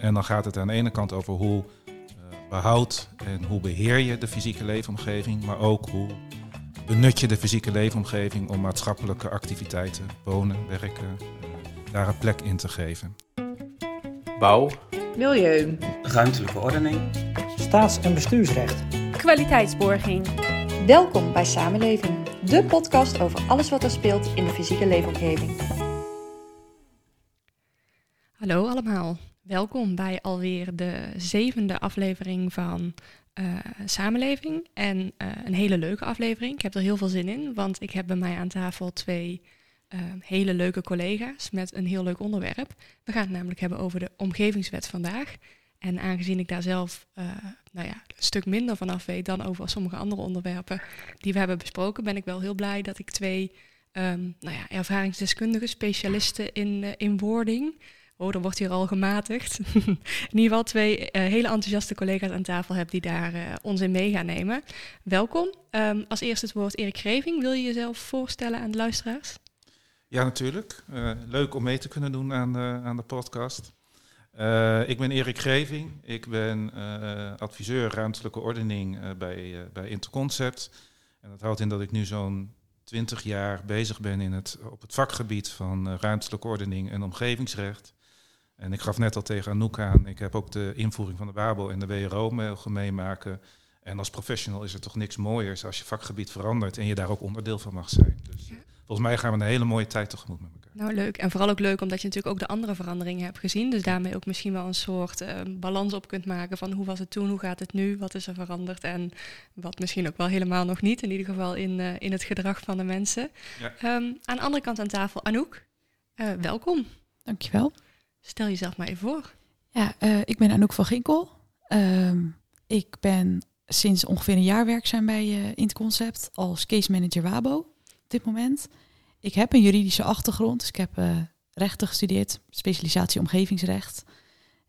en dan gaat het aan de ene kant over hoe behoud en hoe beheer je de fysieke leefomgeving, maar ook hoe benut je de fysieke leefomgeving om maatschappelijke activiteiten, wonen, werken, daar een plek in te geven. Bouw, milieu, ruimtelijke ordening, staats- en bestuursrecht, kwaliteitsborging. Welkom bij Samenleving, de podcast over alles wat er speelt in de fysieke leefomgeving. Hallo allemaal, welkom bij alweer de zevende aflevering van uh, Samenleving. En uh, een hele leuke aflevering. Ik heb er heel veel zin in, want ik heb bij mij aan tafel twee uh, hele leuke collega's met een heel leuk onderwerp. We gaan het namelijk hebben over de omgevingswet vandaag. En aangezien ik daar zelf nou ja, een stuk minder vanaf weet dan over sommige andere onderwerpen die we hebben besproken, ben ik wel heel blij dat ik twee um, nou ja, ervaringsdeskundige specialisten in, in wording Oh, dan wordt hier al gematigd. in ieder geval twee uh, hele enthousiaste collega's aan tafel heb die daar uh, ons in mee gaan nemen. Welkom. Um, als eerste het woord Erik Greving. Wil je jezelf voorstellen aan de luisteraars? Ja, natuurlijk. Uh, leuk om mee te kunnen doen aan de, aan de podcast. ik ben Erik Greving. Ik ben adviseur ruimtelijke ordening bij, bij Interconcept. En dat houdt in dat ik nu zo'n 20 jaar bezig ben in het, op het vakgebied van ruimtelijke ordening en omgevingsrecht. En ik gaf net al tegen Anouk aan, ik heb ook de invoering van de WABO en de WRO mogen meemaken. En als professional is er toch niks mooiers als je vakgebied verandert en je daar ook onderdeel van mag zijn. Dus volgens mij gaan we een hele mooie tijd tegemoet met elkaar. Nou, leuk. En vooral ook leuk omdat je natuurlijk ook de andere veranderingen hebt gezien. Dus daarmee ook misschien wel een soort uh, balans op kunt maken van hoe was het toen, hoe gaat het nu, wat is er veranderd en wat misschien ook wel helemaal nog niet. In ieder geval in, uh, in het gedrag van de mensen. Ja. Um, aan de andere kant aan tafel, Anouk, uh, welkom. Dankjewel. Stel jezelf maar even voor. Ja, uh, ik ben Anouk van Ginkel. Uh, ik ben sinds ongeveer een jaar werkzaam bij uh, Intconcept als case manager WABO op dit moment. Ik heb een juridische achtergrond, dus ik heb rechten gestudeerd, specialisatie omgevingsrecht.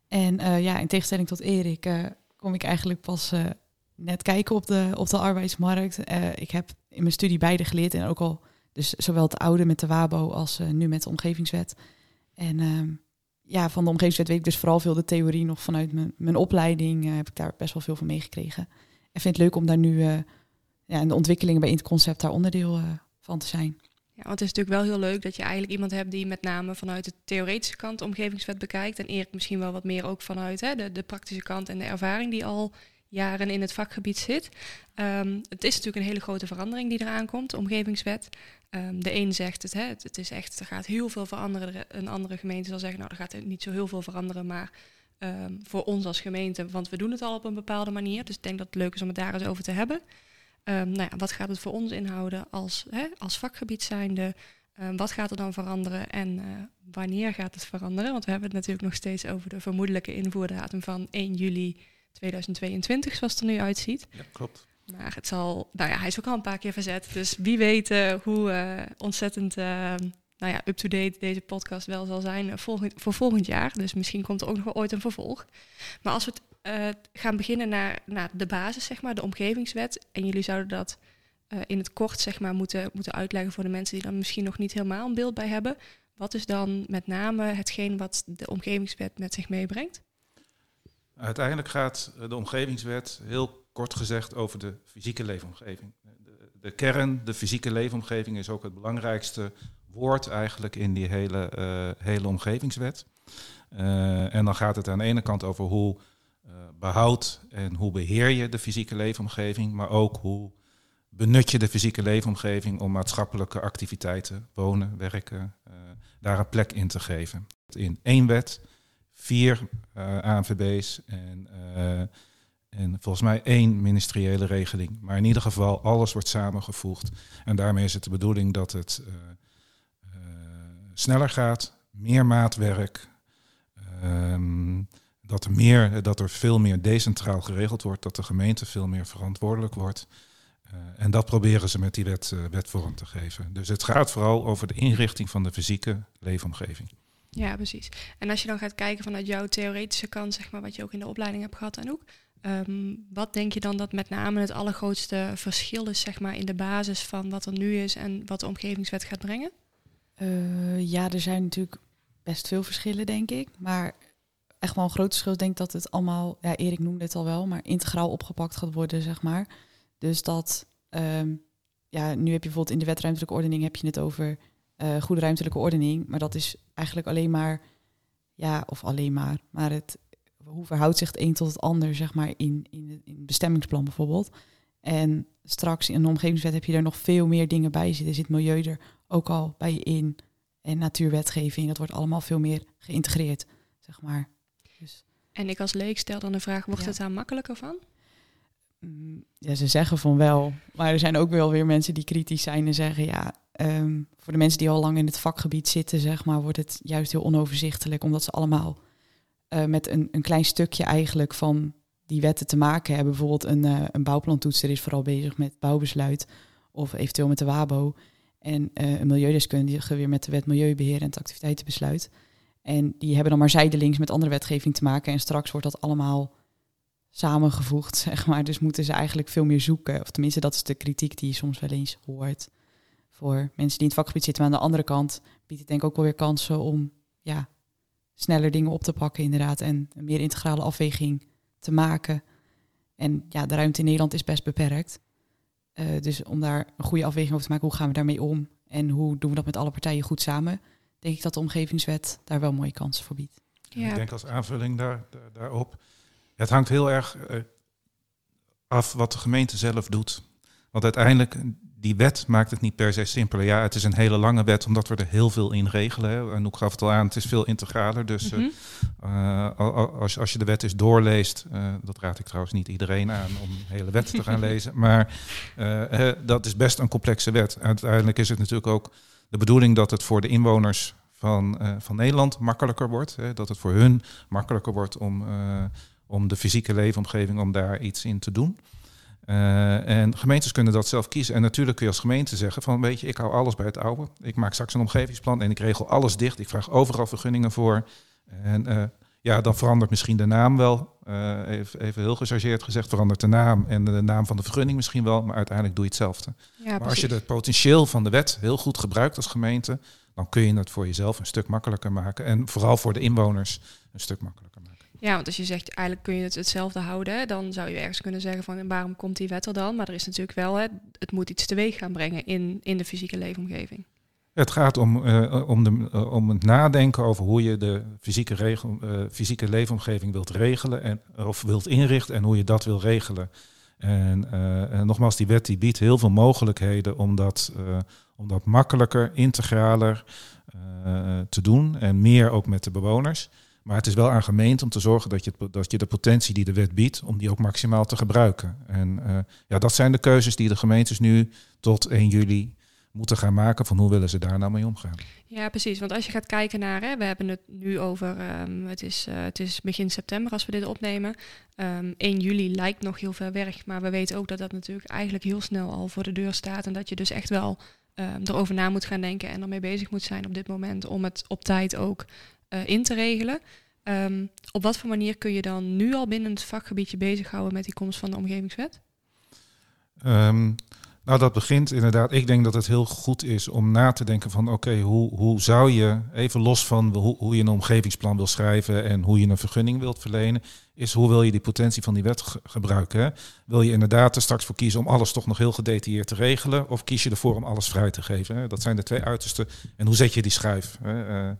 En ja, in tegenstelling tot Erik kom ik eigenlijk pas net kijken op de, op de arbeidsmarkt. ik heb in mijn studie beide geleerd en ook al dus zowel het oude met de WABO als nu met de omgevingswet. En ehm, ja, van de omgevingswet weet ik dus vooral veel de theorie nog vanuit mijn, mijn opleiding. Uh, heb ik daar best wel veel van meegekregen. En vind het leuk om daar nu uh, ja, in de ontwikkelingen bij Interconcept daar onderdeel uh, van te zijn. Ja, want het is natuurlijk wel heel leuk dat je eigenlijk iemand hebt die met name vanuit de theoretische kant de omgevingswet bekijkt. En Erik misschien wel wat meer ook vanuit hè, de, de praktische kant en de ervaring die al jaren in het vakgebied zit. Um, het is natuurlijk een hele grote verandering die eraan komt, de omgevingswet. Um, de een zegt het, hè, het, is echt, er gaat heel veel veranderen. Een andere gemeente zal zeggen, nou, er gaat niet zo heel veel veranderen, maar um, voor ons als gemeente, want we doen het al op een bepaalde manier. Dus ik denk dat het leuk is om het daar eens over te hebben. nou ja, wat gaat het voor ons inhouden als, hè, als vakgebied zijnde? wat gaat er dan veranderen en uh, wanneer gaat het veranderen? Want we hebben het natuurlijk nog steeds over de vermoedelijke invoerdatum van 1 juli 2022, zoals het er nu uitziet. Ja, klopt. Maar het zal, nou ja, hij is ook al een paar keer verzet. Dus wie weet uh, hoe uh, ontzettend uh, nou ja, up-to-date deze podcast wel zal zijn volgend, voor volgend jaar. Dus misschien komt er ook nog ooit een vervolg. Maar als we het gaan beginnen naar, naar de basis, zeg maar, de omgevingswet. En jullie zouden dat in het kort zeg maar, moeten, moeten uitleggen voor de mensen die dan misschien nog niet helemaal een beeld bij hebben. Wat is dan met name hetgeen wat de omgevingswet met zich meebrengt? Uiteindelijk gaat de omgevingswet heel kort gezegd over de fysieke leefomgeving. De, de, kern, de fysieke leefomgeving, is ook het belangrijkste woord eigenlijk in die hele, uh, hele omgevingswet. Uh, en dan gaat het aan de ene kant over hoe behoud en hoe beheer je de fysieke leefomgeving, maar ook hoe benut je de fysieke leefomgeving om maatschappelijke activiteiten, wonen, werken, daar een plek in te geven. In één wet vier uh, ANVB's en, uh, en volgens mij één ministeriële regeling. Maar in ieder geval, alles wordt samengevoegd. En daarmee is het de bedoeling dat het uh, sneller gaat, meer maatwerk, um, dat, er meer, dat er veel meer decentraal geregeld wordt, dat de gemeente veel meer verantwoordelijk wordt. en dat proberen ze met die wet, wet vorm te geven. Dus het gaat vooral over de inrichting van de fysieke leefomgeving. Ja, precies. En als je dan gaat kijken vanuit jouw theoretische kant, zeg maar, wat je ook in de opleiding hebt gehad en ook, um, wat denk je dan dat met name het allergrootste verschil is, zeg maar, in de basis van wat er nu is en wat de omgevingswet gaat brengen? Uh, ja, er zijn natuurlijk best veel verschillen, denk ik. Maar echt wel een groot verschil denk ik dat het allemaal, ja, Erik noemde het al wel, maar integraal opgepakt gaat worden, zeg maar. Dus dat, ehm, ja, nu heb je bijvoorbeeld in de wet ruimtelijke ordening heb je het over eh, goede ruimtelijke ordening, maar dat is eigenlijk alleen maar, ja, of alleen maar, maar het, hoe verhoudt zich het een tot het ander, zeg maar, in, in, in het bestemmingsplan bijvoorbeeld. En straks in de omgevingswet heb je er nog veel meer dingen bij zitten. Zit milieu er ook al bij je in. En natuurwetgeving, dat wordt allemaal veel meer geïntegreerd, zeg maar. Dus, En ik als leek stel dan de vraag, wordt Ja. het daar makkelijker van? mm, ja, ze zeggen van wel. Maar er zijn ook wel weer mensen die kritisch zijn en zeggen, ja, ehm, voor de mensen die al lang in het vakgebied zitten, zeg maar, wordt het juist heel onoverzichtelijk, omdat ze allemaal eh, met een, een klein stukje eigenlijk van die wetten te maken hebben. Bijvoorbeeld een, eh een bouwplantoetser is vooral bezig met bouwbesluit of eventueel met de WABO. En eh, een milieudeskundige weer met de wet Milieubeheer en het activiteitenbesluit. En die hebben dan maar zijdelings met andere wetgeving te maken. En straks wordt dat allemaal samengevoegd, zeg maar. Dus moeten ze eigenlijk veel meer zoeken. Of tenminste, dat is de kritiek die je soms wel eens hoort. Voor mensen die in het vakgebied zitten. Maar aan de andere kant biedt het denk ik ook wel weer kansen om ja, sneller dingen op te pakken, inderdaad. En een meer integrale afweging te maken. En ja, de ruimte in Nederland is best beperkt. Eh, dus om daar een goede afweging over te maken, hoe gaan we daarmee om? En hoe doen we dat met alle partijen goed samen? Denk ik dat de omgevingswet daar wel mooie kansen voor biedt. Ja. Ik denk als aanvulling daar, daar- daarop. Het hangt heel erg eh, af wat de gemeente zelf doet. Want uiteindelijk, die wet maakt het niet per se simpeler. Ja, het is een hele lange wet, omdat we er heel veel in regelen. Hè. En gaf het al aan, het is veel integraler. Dus eh, Mhm. eh, a- als, als je de wet eens doorleest, eh, dat raad ik trouwens niet iedereen aan om de hele wet te gaan lezen. Maar eh, eh, dat is best een complexe wet. Uiteindelijk is het natuurlijk ook de bedoeling dat het voor de inwoners van, eh, van Nederland makkelijker wordt. Hè, dat het voor hun makkelijker wordt om, eh, om de fysieke leefomgeving, om daar iets in te doen. Eh, en gemeentes kunnen dat zelf kiezen. En natuurlijk kun je als gemeente zeggen van weet je, ik hou alles bij het oude. Ik maak straks een omgevingsplan en ik regel alles dicht. Ik vraag overal vergunningen voor. En eh, ja, dan verandert misschien de naam wel. Eh, even, even heel gechargeerd gezegd, verandert de naam en de naam van de vergunning misschien wel. Maar uiteindelijk doe je hetzelfde. Ja, maar als je het potentieel van de wet heel goed gebruikt als gemeente, dan kun je het voor jezelf een stuk makkelijker maken. En vooral voor de inwoners een stuk makkelijker. Ja, want als je zegt eigenlijk kun je het hetzelfde houden, dan zou je ergens kunnen zeggen van waarom komt die wet er dan? Maar er is natuurlijk wel, hè, het moet iets teweeg gaan brengen in, in de fysieke leefomgeving. Het gaat om, eh, om, de, eh, om het nadenken over hoe je de fysieke, regel, eh, fysieke leefomgeving wilt regelen en, of wilt inrichten en hoe je dat wil regelen. En, nogmaals, die wet die biedt heel veel mogelijkheden om dat, om dat makkelijker, integraler te doen en meer ook met de bewoners. Maar het is wel aan gemeente om te zorgen dat je, dat je de potentie die de wet biedt, om die ook maximaal te gebruiken. En eh, ja, dat zijn de keuzes die de gemeentes nu tot 1 juli moeten gaan maken van hoe willen ze daar nou mee omgaan. Ja, precies. Want als je gaat kijken naar, hè, we hebben het nu over, ehm, het, is, eh, het is begin september als we dit opnemen. Ehm 1 juli lijkt nog heel ver weg, maar we weten ook dat dat natuurlijk eigenlijk heel snel al voor de deur staat. En dat je dus echt wel ehm, erover na moet gaan denken en ermee bezig moet zijn op dit moment om het op tijd ook eh, in te regelen. Ehm, op wat voor manier kun je dan nu al binnen het vakgebiedje bezighouden met die komst van de omgevingswet? Ehm, nou, dat begint inderdaad. Ik denk dat het heel goed is om na te denken van oké, hoe, hoe zou je, even los van hoe, hoe je een omgevingsplan wil schrijven en hoe je een vergunning wilt verlenen, is hoe wil je die potentie van die wet ge- gebruiken. Wil je inderdaad er straks voor kiezen om alles toch nog heel gedetailleerd te regelen, of kies je ervoor om alles vrij te geven? Dat zijn de twee uitersten. En hoe zet je die schijf? Hè? Eh,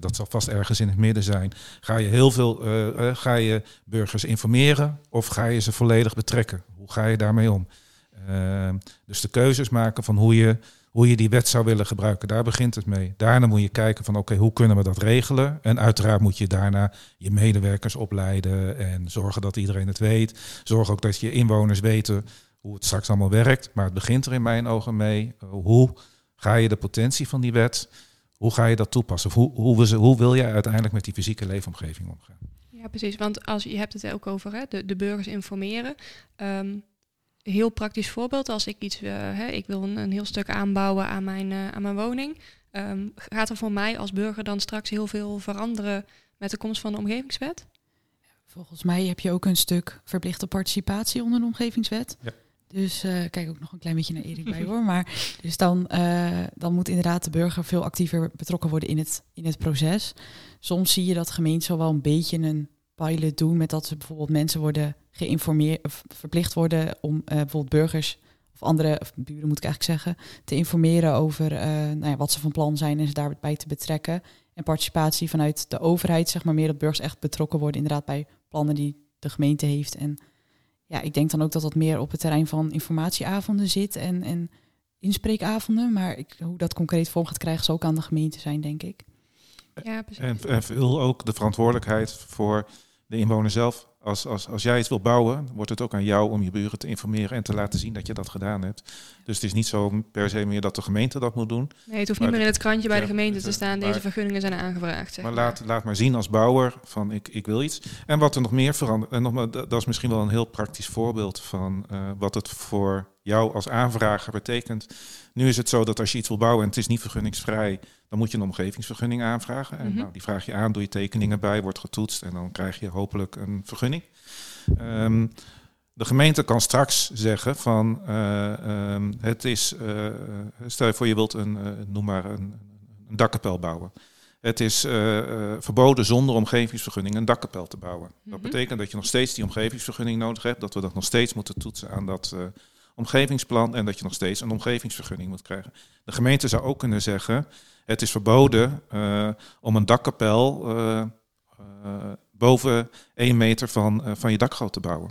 dat zal vast ergens in het midden zijn. Ga je heel veel, eh, eh, ga je burgers informeren of ga je ze volledig betrekken? Hoe ga je daarmee om? Ehm, dus de keuzes maken van hoe je, hoe je die wet zou willen gebruiken, daar begint het mee. Daarna moet je kijken van oké, hoe kunnen we dat regelen? En uiteraard moet je daarna je medewerkers opleiden en zorgen dat iedereen het weet. Zorg ook dat je inwoners weten hoe het straks allemaal werkt. Maar het begint er in mijn ogen mee. eh, hoe ga je de potentie van die wet, hoe ga je dat toepassen? Of hoe, hoe, hoe wil jij uiteindelijk met die fysieke leefomgeving omgaan? Ja, precies. Want als je hebt het ook over hè, de, de burgers informeren. Ehm, heel praktisch voorbeeld, als ik iets, eh, hè, ik wil een, een heel stuk aanbouwen aan mijn, eh, aan mijn woning. ehm, gaat er voor mij als burger dan straks heel veel veranderen met de komst van de omgevingswet? Volgens mij heb je ook een stuk verplichte participatie onder de omgevingswet. Ja. Dus uh, kijk ook nog een klein beetje naar Erik bij hoor. Maar dus dan, uh, dan moet inderdaad de burger veel actiever betrokken worden in het, in het proces. Soms zie je dat gemeenten zo wel een beetje een pilot doen met dat ze bijvoorbeeld mensen worden geïnformeerd of verplicht worden om uh, bijvoorbeeld burgers of andere of buren moet ik eigenlijk zeggen, te informeren over nou ja, wat ze van plan zijn en ze daarbij te betrekken. En participatie vanuit de overheid, zeg maar meer dat burgers echt betrokken worden inderdaad bij plannen die de gemeente heeft en ja, ik denk dan ook dat dat meer op het terrein van informatieavonden zit en, en inspreekavonden. Maar ik, hoe dat concreet vorm gaat krijgen, zal ook aan de gemeente zijn, denk ik. Ja, precies. En, en veel ook de verantwoordelijkheid voor de inwoner zelf als, als, als jij iets wil bouwen, wordt het ook aan jou om je buren te informeren en te laten zien dat je dat gedaan hebt. Dus het is niet zo per se meer dat de gemeente dat moet doen. Nee, het hoeft niet meer in het krantje bij de gemeente te staan. Deze vergunningen zijn aangevraagd. Zeg maar, maar, Laat, laat maar zien als bouwer van ik, ik wil iets. En wat er nog meer verandert, en nog maar, dat is misschien wel een heel praktisch voorbeeld van uh, wat het voor jou als aanvrager betekent. Nu is het zo dat als je iets wil bouwen en het is niet vergunningsvrij, dan moet je een omgevingsvergunning aanvragen. En mm -hmm. nou, die vraag je aan, doe je tekeningen bij, wordt getoetst en dan krijg je hopelijk een vergunning. Um, de gemeente kan straks zeggen van uh, um, het is, uh, stel je voor je wilt een, uh, noem maar een, een dakkapel bouwen. Het is verboden zonder omgevingsvergunning een dakkapel te bouwen. Mm -hmm. Dat betekent dat je nog steeds die omgevingsvergunning nodig hebt, dat we dat nog steeds moeten toetsen aan dat omgevingsplan en dat je nog steeds een omgevingsvergunning moet krijgen. De gemeente zou ook kunnen zeggen, het is verboden uh, om een dakkapel uh, uh, boven 1 meter van, van je dakgoot te bouwen.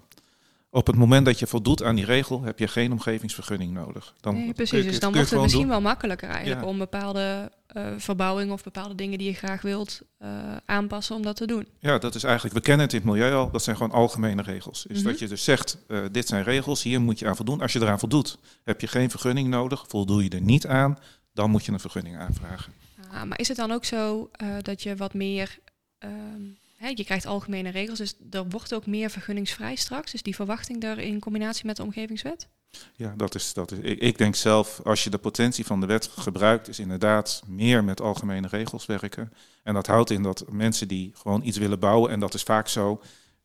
Op het moment dat je voldoet aan die regel, heb je geen omgevingsvergunning nodig. Dan nee, precies, dus dan wordt het misschien doen. wel makkelijker eigenlijk ja. om bepaalde uh, verbouwingen of bepaalde dingen die je graag wilt uh, aanpassen om dat te doen. Ja, dat is eigenlijk, we kennen het in het milieu al, dat zijn gewoon algemene regels. Is mm -hmm. dat je dus zegt, uh, dit zijn regels, hier moet je aan voldoen. Als je eraan voldoet, heb je geen vergunning nodig. Voldoe je er niet aan, dan moet je een vergunning aanvragen. Ah, maar is het dan ook zo dat je wat meer... Um, Je krijgt algemene regels, dus er wordt ook meer vergunningsvrij straks. Dus die verwachting daar in combinatie met de omgevingswet? Ja, dat is, dat is ik, denk zelf, als je de potentie van de wet gebruikt, is inderdaad meer met algemene regels werken. En dat houdt in dat mensen die gewoon iets willen bouwen, en dat is vaak zo,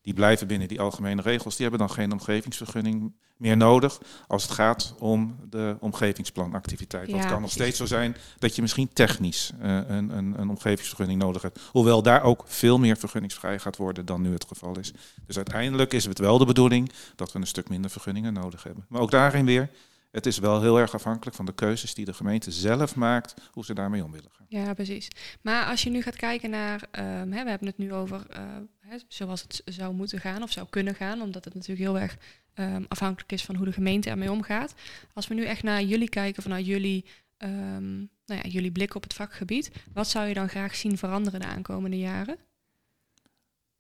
die blijven binnen die algemene regels. Die hebben dan geen omgevingsvergunning meer nodig als het gaat om de omgevingsplanactiviteit. Ja, het kan nog steeds zo zijn dat je misschien technisch uh, een, een, een, omgevingsvergunning nodig hebt. Hoewel daar ook veel meer vergunningsvrij gaat worden dan nu het geval is. Dus uiteindelijk is het wel de bedoeling dat we een stuk minder vergunningen nodig hebben. Maar ook daarin weer, het is wel heel erg afhankelijk van de keuzes die de gemeente zelf maakt, hoe ze daarmee om willen gaan. Ja, precies. Maar als je nu gaat kijken naar, hè, we hebben het nu over uh, hè, zoals het zou moeten gaan of zou kunnen gaan, omdat het natuurlijk heel erg um, afhankelijk is van hoe de gemeente ermee omgaat. Als we nu echt naar jullie kijken vanuit jullie, um, nou ja, jullie blik op het vakgebied, wat zou je dan graag zien veranderen de aankomende jaren?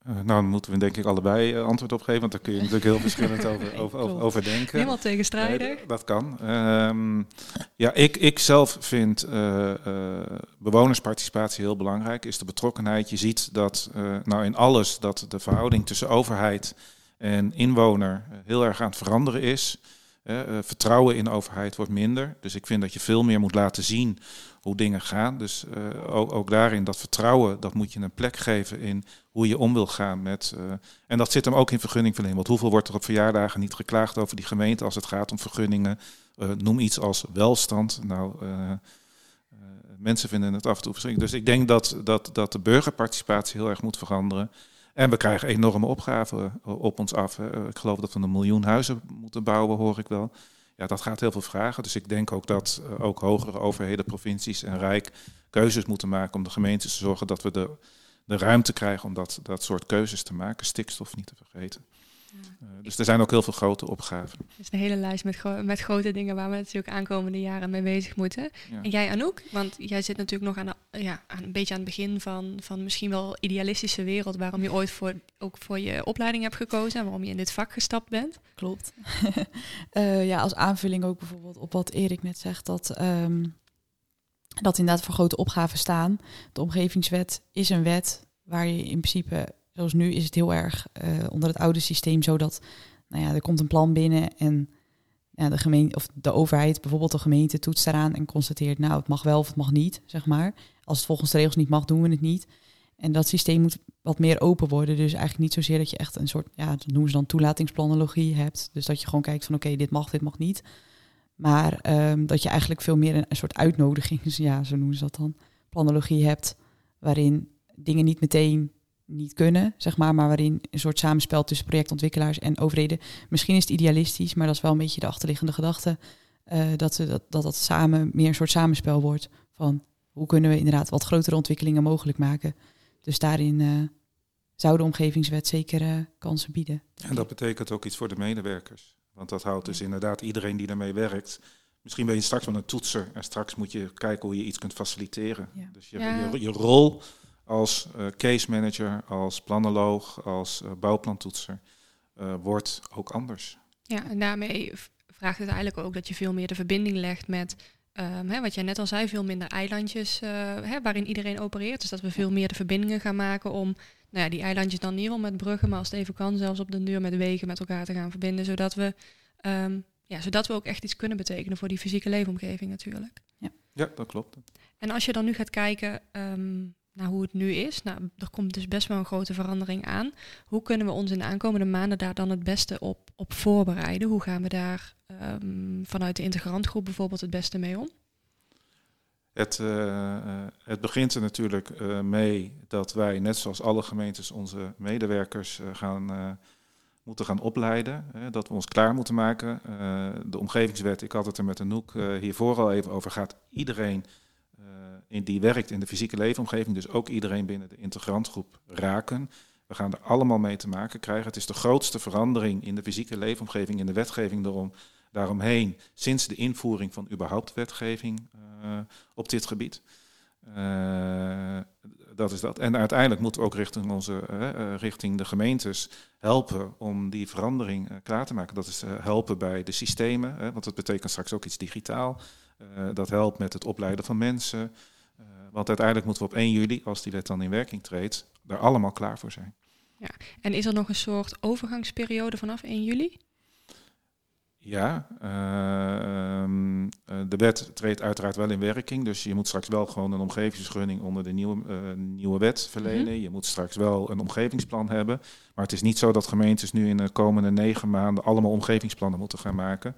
Uh, nou, dan moeten we denk ik allebei uh, antwoord op geven, want daar kun je natuurlijk heel verschillend over, over, over, over, denken. Helemaal tegenstrijdig. Dat kan. Um, ja, ik, ik zelf vind uh, bewonersparticipatie heel belangrijk, is de betrokkenheid. Je ziet dat nou in alles dat de verhouding tussen overheid en inwoner heel erg aan het veranderen is. vertrouwen in de overheid wordt minder. Dus ik vind dat je veel meer moet laten zien hoe dingen gaan. Dus ook, ook, daarin dat vertrouwen, dat moet je een plek geven in hoe je om wil gaan met. En dat zit hem ook in vergunningverlening. Want hoeveel wordt er op verjaardagen niet geklaagd over die gemeente als het gaat om vergunningen? Noem iets als welstand. Nou, mensen vinden het af en toe verschrikkelijk. Dus ik denk dat, dat, dat de burgerparticipatie heel erg moet veranderen. En we krijgen enorme opgaven op ons af. Hè. Ik geloof dat we een miljoen huizen moeten bouwen, hoor ik wel. Ja, dat gaat heel veel vragen. Dus ik denk ook dat uh, ook hogere overheden, provincies en Rijk keuzes moeten maken om de gemeentes te zorgen dat we de, de ruimte krijgen om dat, dat soort keuzes te maken. Stikstof niet te vergeten. Ja. Uh, dus er zijn ook heel veel grote opgaven. Er is een hele lijst met, gro met grote dingen waar we natuurlijk aankomende jaren mee bezig moeten. Ja. En jij Anouk, want jij zit natuurlijk nog aan, de, ja, aan een beetje aan het begin van, van misschien wel idealistische wereld waarom je ooit voor, ook voor je opleiding hebt gekozen en waarom je in dit vak gestapt bent. Klopt. uh, ja, als aanvulling ook bijvoorbeeld op wat Erik net zegt, dat, um, dat inderdaad voor grote opgaven staan. De omgevingswet is een wet waar je in principe Zoals nu is het heel erg uh, onder het oude systeem zo dat nou ja, er komt een plan binnen en ja, de gemeente of de overheid, bijvoorbeeld de gemeente, toetst daaraan en constateert, nou, het mag wel of het mag niet, zeg maar. Als het volgens de regels niet mag, doen we het niet. En dat systeem moet wat meer open worden. Dus eigenlijk niet zozeer dat je echt een soort, ja, dat noemen ze dan toelatingsplanologie hebt. Dus dat je gewoon kijkt van oké, dit mag, dit mag niet. Maar ehm, dat je eigenlijk veel meer een, soort uitnodiging, ja, zo noemen ze dat dan, planologie hebt. Waarin dingen niet meteen niet kunnen, zeg maar, maar waarin een soort samenspel tussen projectontwikkelaars en overheden. Misschien is het idealistisch, maar dat is wel een beetje de achterliggende gedachte. eh, dat, ze, dat, dat dat samen meer een soort samenspel wordt van hoe kunnen we inderdaad wat grotere ontwikkelingen mogelijk maken. Dus daarin eh, zou de omgevingswet zeker eh, kansen bieden. En dat betekent ook iets voor de medewerkers. Want dat houdt dus inderdaad iedereen die daarmee werkt. Misschien ben je straks wel een toetser en straks moet je kijken hoe je iets kunt faciliteren. Ja. Dus je, Ja. je, je rol als eh, case manager, als planoloog, als eh, bouwplantoetser eh, wordt ook anders. Ja, en daarmee vraagt het eigenlijk ook dat je veel meer de verbinding legt met, ehm, hè, wat jij net al zei, veel minder eilandjes eh, hè, waarin iedereen opereert. Dus dat we veel meer de verbindingen gaan maken om nou ja, die eilandjes dan niet wel met bruggen, maar als het even kan, zelfs op de deur met wegen met elkaar te gaan verbinden, zodat we, ehm, ja, zodat we ook echt iets kunnen betekenen voor die fysieke leefomgeving natuurlijk. Ja, dat klopt. En als je dan nu gaat kijken ehm, naar hoe het nu is, nou, er komt dus best wel een grote verandering aan. Hoe kunnen we ons in de aankomende maanden daar dan het beste op, op voorbereiden? Hoe gaan we daar ehm, vanuit de integrantgroep bijvoorbeeld het beste mee om? Het, eh, eh, het begint er natuurlijk eh, mee dat wij, net zoals alle gemeentes, onze medewerkers gaan, moeten gaan opleiden. Hè, dat we ons klaar moeten maken. De omgevingswet, ik had het er met Anouk eh hiervoor al even over, gaat iedereen in die werkt in de fysieke leefomgeving, dus ook iedereen binnen de integrantgroep raken. We gaan er allemaal mee te maken krijgen. Het is de grootste verandering in de fysieke leefomgeving, in de wetgeving daarom, daaromheen, sinds de invoering van überhaupt wetgeving eh, op dit gebied. Eh, dat is dat. En uiteindelijk moeten we ook richting, onze, eh, eh, richting de gemeentes helpen om die verandering eh, klaar te maken. Dat is eh, helpen bij de systemen, want dat betekent straks ook iets digitaal. Eh, dat helpt met het opleiden van mensen. Eh, want uiteindelijk moeten we op 1 juli, als die wet dan in werking treedt, daar allemaal klaar voor zijn. En is er nog een soort overgangsperiode vanaf 1 juli? Ja, eh, ehm, eh, de wet treedt uiteraard wel in werking. Dus je moet straks wel gewoon een omgevingsvergunning onder de nieuwe, nieuwe wet verlenen. Je moet straks wel een omgevingsplan hebben. Maar het is niet zo dat gemeentes nu in de komende negen maanden allemaal omgevingsplannen moeten gaan maken.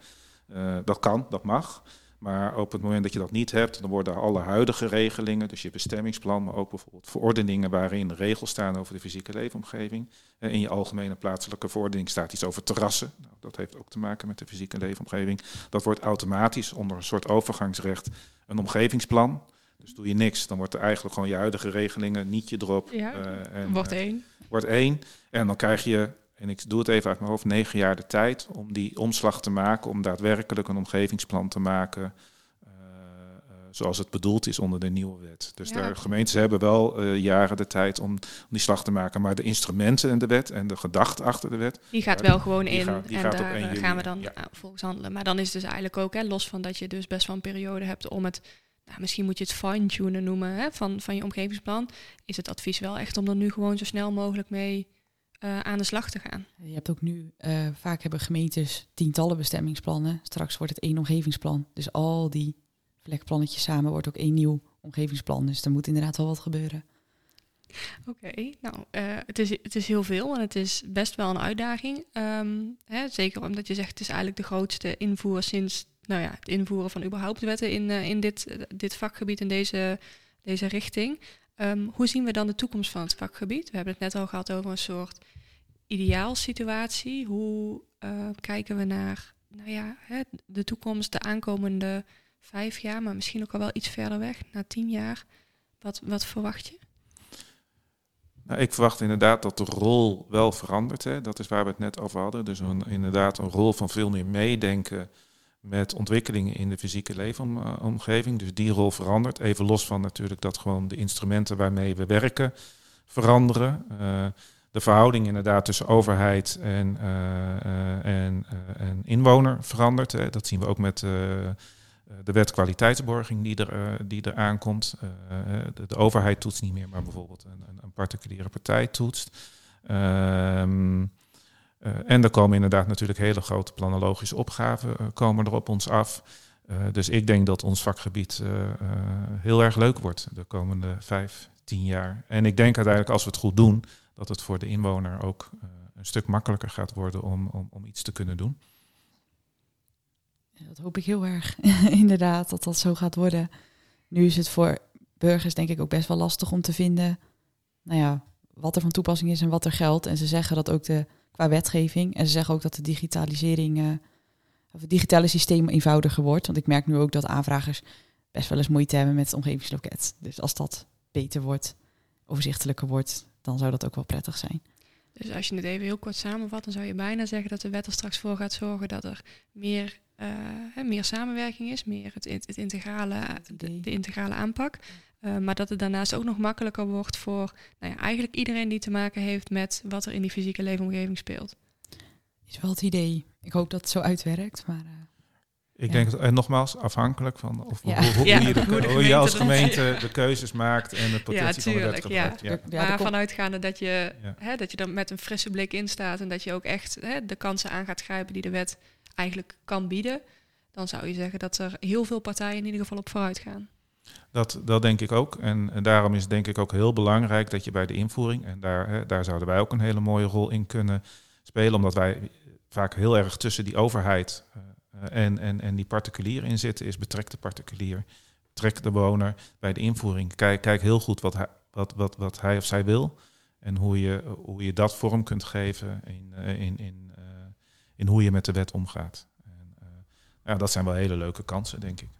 Dat kan, dat mag. Maar op het moment dat je dat niet hebt, dan worden alle huidige regelingen, dus je bestemmingsplan, maar ook bijvoorbeeld verordeningen waarin regels staan over de fysieke leefomgeving. Eh, In je algemene plaatselijke verordening staat iets over terrassen. Nou, dat heeft ook te maken met de fysieke leefomgeving. Dat wordt automatisch onder een soort overgangsrecht een omgevingsplan. Dus doe je niks, dan wordt er eigenlijk gewoon je huidige regelingen, niet je erop. Ja, eh, en, wordt eh, één. wordt één. En dan krijg je, en ik doe het even uit mijn hoofd, negen jaar de tijd om die omslag te maken, om daadwerkelijk een omgevingsplan te maken. eh, eh, zoals het bedoeld is onder de nieuwe wet. Dus Ja. de gemeentes hebben wel eh, jaren de tijd om, om die slag te maken. Maar de instrumenten in de wet en de gedachte achter de wet, Die gaat wel gewoon die in gaat- die en gaat op daar 1 juli, gaan we dan ja. volgens handelen. Maar dan is het dus eigenlijk ook, hè, los van dat je dus best wel een periode hebt om het, nou, misschien moet je het fine-tunen noemen hè, van, van je omgevingsplan, is het advies wel echt om er nu gewoon zo snel mogelijk mee eh, aan de slag te gaan. Je hebt ook nu, eh, vaak hebben gemeentes tientallen bestemmingsplannen. Straks wordt het één omgevingsplan. Dus al die vlekplannetjes samen wordt ook één nieuw omgevingsplan. Dus er moet inderdaad wel wat gebeuren. Oké, nou, eh, het, is, het is heel veel en het is best wel een uitdaging. Ehm, hè, zeker omdat je zegt het is eigenlijk de grootste invoer sinds nou ja, het invoeren van überhaupt wetten in, in dit, dit vakgebied, in deze, deze richting. Ehm, hoe zien we dan de toekomst van het vakgebied? We hebben het net al gehad over een soort ideaalsituatie. Hoe eh, kijken we naar nou ja, hè, de toekomst, de aankomende vijf jaar, maar misschien ook al wel iets verder weg, na tien jaar? Wat, wat verwacht je? Nou, ik verwacht inderdaad dat de rol wel verandert. Hè. Dat is waar we het net over hadden. Dus een, inderdaad een rol van veel meer meedenken met ontwikkelingen in de fysieke leefomgeving. Dus die rol verandert. Even los van natuurlijk dat gewoon de instrumenten waarmee we werken veranderen. Eh, de verhouding inderdaad tussen overheid en, eh, eh, en, inwoner verandert. Hè. Dat zien we ook met de wet kwaliteitsborging die er, die er aankomt. De, de overheid toetst niet meer, maar bijvoorbeeld een, een, particuliere partij toetst. Ehm, eh, en er komen inderdaad natuurlijk hele grote planologische opgaven eh, komen er op ons af. Eh, dus ik denk dat ons vakgebied eh, eh, heel erg leuk wordt de komende vijf, tien jaar. En ik denk uiteindelijk als we het goed doen, dat het voor de inwoner ook eh, een stuk makkelijker gaat worden om, om, om iets te kunnen doen. Dat hoop ik heel erg, inderdaad, dat dat zo gaat worden. Nu is het voor burgers denk ik ook best wel lastig om te vinden nou ja, wat er van toepassing is en wat er geldt. En ze zeggen dat ook de, qua wetgeving, en ze zeggen ook dat de digitalisering, eh, of het digitale systeem eenvoudiger wordt. Want ik merk nu ook dat aanvragers best wel eens moeite hebben met het omgevingsloket. Dus als dat beter wordt, overzichtelijker wordt, dan zou dat ook wel prettig zijn. Dus als je het even heel kort samenvat, dan zou je bijna zeggen dat de wet er straks voor gaat zorgen dat er meer, eh, meer samenwerking is, meer het, het integrale, de integrale aanpak. Uh, maar dat het daarnaast ook nog makkelijker wordt voor nou ja, eigenlijk iedereen die te maken heeft met wat er in die fysieke leefomgeving speelt. Is wel het idee. Ik hoop dat het zo uitwerkt, maar... eh, Ik Ja. denk, dat, en nogmaals, afhankelijk van of, Ja. hoe, hoe, Ja, je, de, hoe de hoe je als gemeente de keuzes maakt en de potentie van de wet tuurlijk, ja. gebruikt. Ja. ja, maar vanuitgaande dat je, Ja. hè, dat je er met een frisse blik in staat en dat je ook echt hè, de kansen aan gaat grijpen die de wet eigenlijk kan bieden, dan zou je zeggen dat er heel veel partijen in ieder geval op vooruit gaan. Dat, dat denk ik ook. En, en daarom is het denk ik ook heel belangrijk dat je bij de invoering, en daar, hè, daar zouden wij ook een hele mooie rol in kunnen spelen, omdat wij vaak heel erg tussen die overheid eh, en, en, en die particulier in zitten, is betrek de particulier, trek de bewoner bij de invoering. Kijk, kijk heel goed wat hij, wat, wat, wat hij of zij wil en hoe je, hoe je dat vorm kunt geven in, eh, in, in, eh, in hoe je met de wet omgaat. En, ja, dat zijn wel hele leuke kansen, denk ik.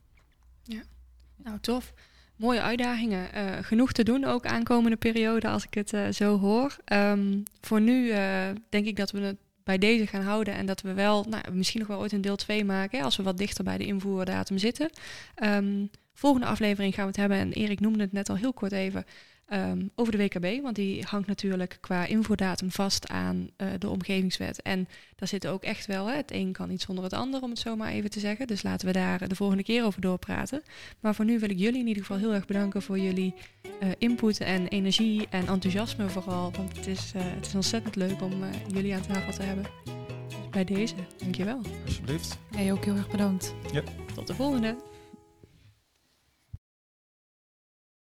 Nou, tof. Mooie uitdagingen. Eh, genoeg te doen ook aankomende periode als ik het eh, zo hoor. Ehm, voor nu eh, denk ik dat we het bij deze gaan houden en dat we wel, nou, misschien nog wel ooit een deel 2 maken als we wat dichter bij de invoerdatum zitten. Ehm, volgende aflevering gaan we het hebben, en Erik noemde het net al heel kort even, ehm, over de WKB. Want die hangt natuurlijk qua invoerdatum vast aan eh, de omgevingswet. En daar zit ook echt wel, hè, het een kan niet zonder het ander, om het zo maar even te zeggen. Dus laten we daar de volgende keer over doorpraten. Maar voor nu wil ik jullie in ieder geval heel erg bedanken voor jullie eh, input en energie en enthousiasme vooral. Want het is, eh, het is ontzettend leuk om jullie aan tafel te hebben. Dus bij deze, dankjewel. Alsjeblieft. Jij ook heel erg bedankt. Tot de volgende.